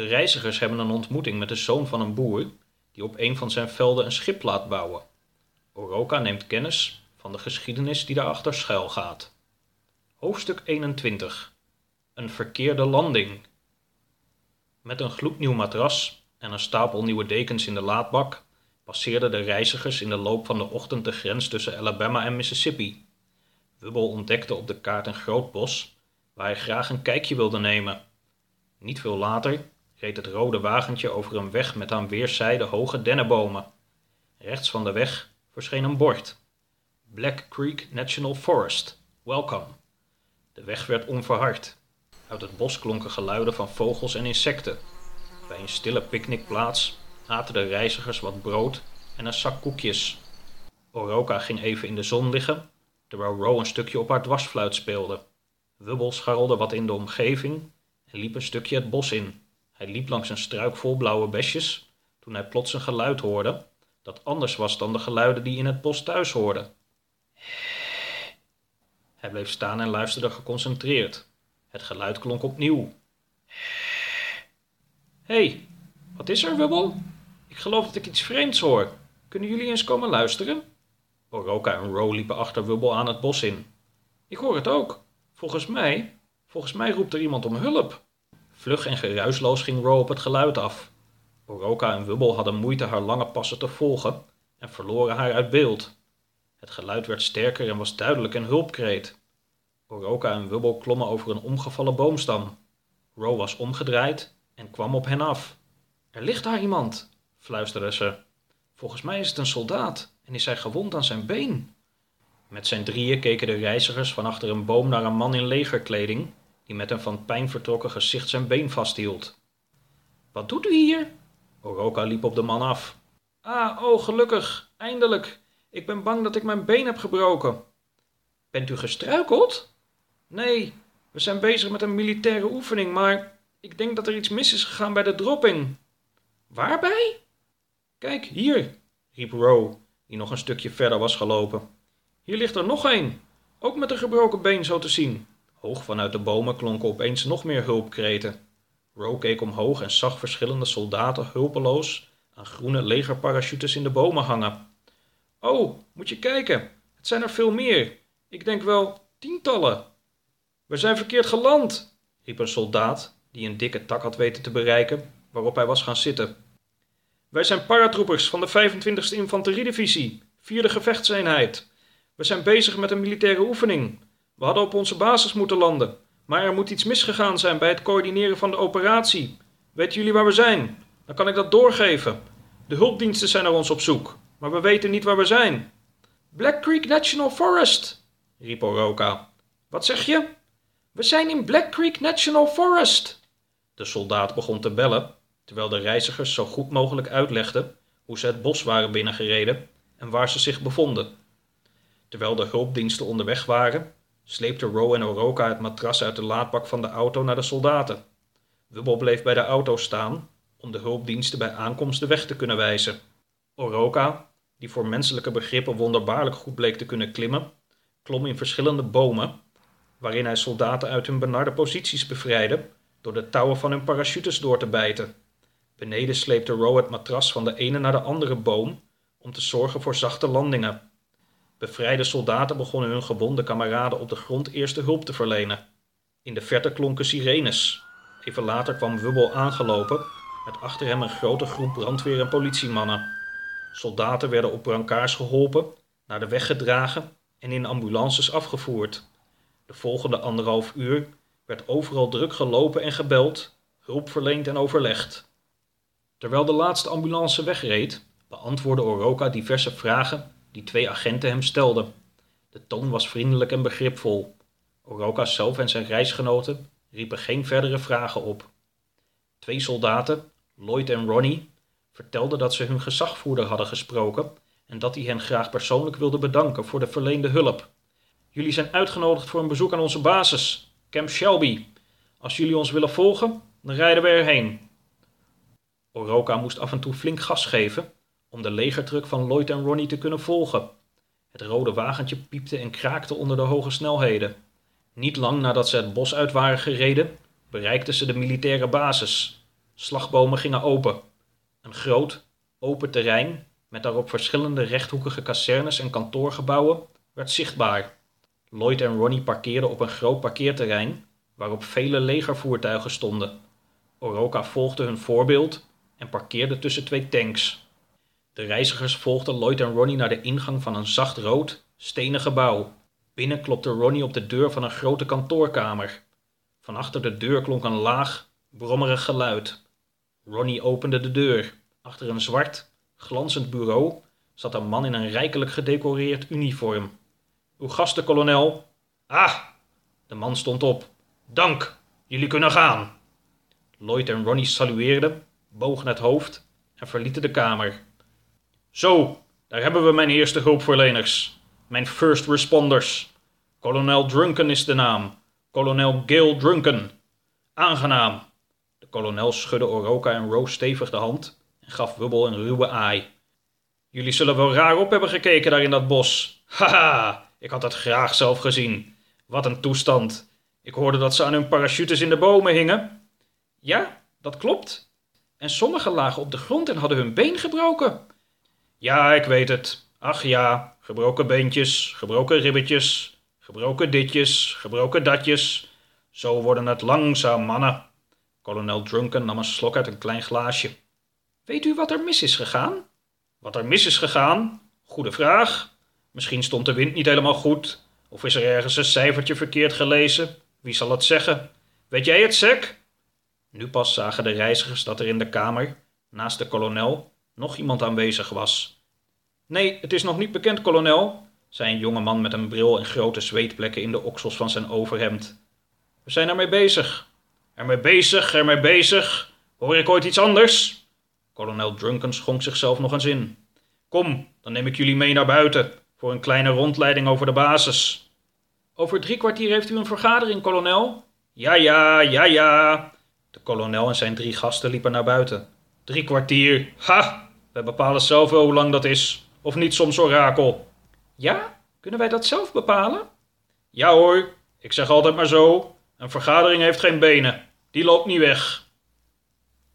De reizigers hebben een ontmoeting met de zoon van een boer die op een van zijn velden een schip laat bouwen. Oroka neemt kennis van de geschiedenis die daarachter schuil gaat. Hoofdstuk 21 Een verkeerde landing. Met een gloednieuw matras en een stapel nieuwe dekens in de laadbak passeerden de reizigers in de loop van de ochtend de grens tussen Alabama en Mississippi. Wubbel ontdekte op de kaart een groot bos waar hij graag een kijkje wilde nemen. Niet veel later reed het rode wagentje over een weg met aan weerszijden hoge dennenbomen. Rechts van de weg verscheen een bord. Black Creek National Forest. Welcome. De weg werd onverhard. Uit het bos klonken geluiden van vogels en insecten. Bij een stille picknickplaats aten de reizigers wat brood en een zak koekjes. Oroka ging even in de zon liggen, terwijl Ro een stukje op haar dwarsfluit speelde. Wubbel scharrelde wat in de omgeving en liep een stukje het bos in. Hij liep langs een struik vol blauwe besjes toen hij plots een geluid hoorde dat anders was dan de geluiden die in het bos thuis hoorden. Hij bleef staan en luisterde geconcentreerd. Het geluid klonk opnieuw. Hé, hey, wat is er, Wubbel? Ik geloof dat ik iets vreemds hoor. Kunnen jullie eens komen luisteren? Oroka en Ro liepen achter Wubbel aan het bos in. Ik hoor het ook. Volgens mij, volgens mij roept er iemand om hulp. Vlug en geruisloos ging Ro op het geluid af. Oroka en Wubbel hadden moeite haar lange passen te volgen en verloren haar uit beeld. Het geluid werd sterker en was duidelijk een hulpkreet. Oroka en Wubbel klommen over een omgevallen boomstam. Ro was omgedraaid en kwam op hen af. Er ligt daar iemand, fluisterde ze. Volgens mij is het een soldaat en is hij gewond aan zijn been. Met zijn drieën keken de reizigers van achter een boom naar een man in legerkleding die met een van pijn vertrokken gezicht zijn been vasthield. Wat doet u hier? Oroka liep op de man af. Ah, oh, gelukkig, eindelijk. Ik ben bang dat ik mijn been heb gebroken. Bent u gestruikeld? Nee, we zijn bezig met een militaire oefening, maar ik denk dat er iets mis is gegaan bij de dropping. Waarbij? Kijk, hier, riep Row, die nog een stukje verder was gelopen. Hier ligt er nog een, ook met een gebroken been zo te zien. Hoog vanuit de bomen klonken opeens nog meer hulpkreten. Row keek omhoog en zag verschillende soldaten hulpeloos aan groene legerparachutes in de bomen hangen. Oh, moet je kijken, het zijn er veel meer. Ik denk wel tientallen. We zijn verkeerd geland, riep een soldaat die een dikke tak had weten te bereiken, waarop hij was gaan zitten. Wij zijn paratroepers van de 25e Infanteriedivisie, vierde gevechtseenheid. We zijn bezig met een militaire oefening. We hadden op onze basis moeten landen, maar er moet iets misgegaan zijn bij het coördineren van de operatie. Weten jullie waar we zijn? Dan kan ik dat doorgeven. De hulpdiensten zijn naar ons op zoek, maar we weten niet waar we zijn. Black Creek National Forest, riep Oroka. Wat zeg je? We zijn in Black Creek National Forest. De soldaat begon te bellen, terwijl de reizigers zo goed mogelijk uitlegden hoe ze het bos waren binnengereden en waar ze zich bevonden. Terwijl de hulpdiensten onderweg waren, sleepte Ro en Oroka het matras uit de laadbak van de auto naar de soldaten. Wubbel bleef bij de auto staan om de hulpdiensten bij aankomst de weg te kunnen wijzen. Oroka, die voor menselijke begrippen wonderbaarlijk goed bleek te kunnen klimmen, klom in verschillende bomen, waarin hij soldaten uit hun benarde posities bevrijdde door de touwen van hun parachutes door te bijten. Beneden sleepte Ro het matras van de ene naar de andere boom om te zorgen voor zachte landingen. Bevrijde soldaten begonnen hun gewonde kameraden op de grond eerste hulp te verlenen. In de verte klonken sirenes. Even later kwam Wubbel aangelopen, met achter hem een grote groep brandweer- en politiemannen. Soldaten werden op brancards geholpen, naar de weg gedragen en in ambulances afgevoerd. De volgende anderhalf uur werd overal druk gelopen en gebeld, hulp verleend en overlegd. Terwijl de laatste ambulance wegreed, beantwoordde Oroka diverse vragen die twee agenten hem stelden. De toon was vriendelijk en begripvol. Oroka zelf en zijn reisgenoten riepen geen verdere vragen op. Twee soldaten, Lloyd en Ronnie, vertelden dat ze hun gezagvoerder hadden gesproken en dat hij hen graag persoonlijk wilde bedanken voor de verleende hulp. Jullie zijn uitgenodigd voor een bezoek aan onze basis, Camp Shelby. Als jullie ons willen volgen, dan rijden we erheen. Oroka moest af en toe flink gas geven om de legertruck van Lloyd en Ronnie te kunnen volgen. Het rode wagentje piepte en kraakte onder de hoge snelheden. Niet lang nadat ze het bos uit waren gereden, bereikten ze de militaire basis. Slagbomen gingen open. Een groot, open terrein met daarop verschillende rechthoekige kazernes en kantoorgebouwen werd zichtbaar. Lloyd en Ronnie parkeerden op een groot parkeerterrein waarop vele legervoertuigen stonden. Oroka volgde hun voorbeeld en parkeerde tussen twee tanks. De reizigers volgden Lloyd en Ronnie naar de ingang van een zacht rood, stenen gebouw. Binnen klopte Ronnie op de deur van een grote kantoorkamer. Van achter de deur klonk een laag, brommerig geluid. Ronnie opende de deur. Achter een zwart, glanzend bureau zat een man in een rijkelijk gedecoreerd uniform. Uw gasten, kolonel. Ah, de man stond op. Dank, jullie kunnen gaan. Lloyd en Ronnie salueerden, bogen het hoofd en verlieten de kamer. Zo, daar hebben we mijn eerste hulpverleners. Mijn first responders. Kolonel Drunken is de naam. Kolonel Gil Drunken. Aangenaam. De kolonel schudde Oroka en Rose stevig de hand en gaf Wubbel een ruwe aai. Jullie zullen wel raar op hebben gekeken daar in dat bos. Haha, ik had het graag zelf gezien. Wat een toestand. Ik hoorde dat ze aan hun parachutes in de bomen hingen. Ja, dat klopt. En sommigen lagen op de grond en hadden hun been gebroken. Ja, ik weet het. Ach ja, gebroken beentjes, gebroken ribbetjes, gebroken ditjes, gebroken datjes. Zo worden het langzaam, mannen. Kolonel Drunken nam een slok uit een klein glaasje. Weet u wat er mis is gegaan? Wat er mis is gegaan? Goede vraag. Misschien stond de wind niet helemaal goed, of is er ergens een cijfertje verkeerd gelezen. Wie zal het zeggen? Weet jij het, Sek? Nu pas zagen de reizigers dat er in de kamer, naast de kolonel, nog iemand aanwezig was. Nee, het is nog niet bekend, kolonel, zei een jonge man met een bril en grote zweetplekken in de oksels van zijn overhemd. We zijn ermee bezig. Ermee bezig, ermee bezig. Hoor ik ooit iets anders? Kolonel Drunken schonk zichzelf nog eens in. Kom, dan neem ik jullie mee naar buiten voor een kleine rondleiding over de basis. Over drie kwartier heeft u een vergadering, kolonel? Ja, ja, ja, ja. De kolonel en zijn drie gasten liepen naar buiten. Drie kwartier. Ha! We bepalen zelf wel hoe lang dat is. Of niet soms orakel. Ja? Kunnen wij dat zelf bepalen? Ja hoor, ik zeg altijd maar zo. Een vergadering heeft geen benen. Die loopt niet weg.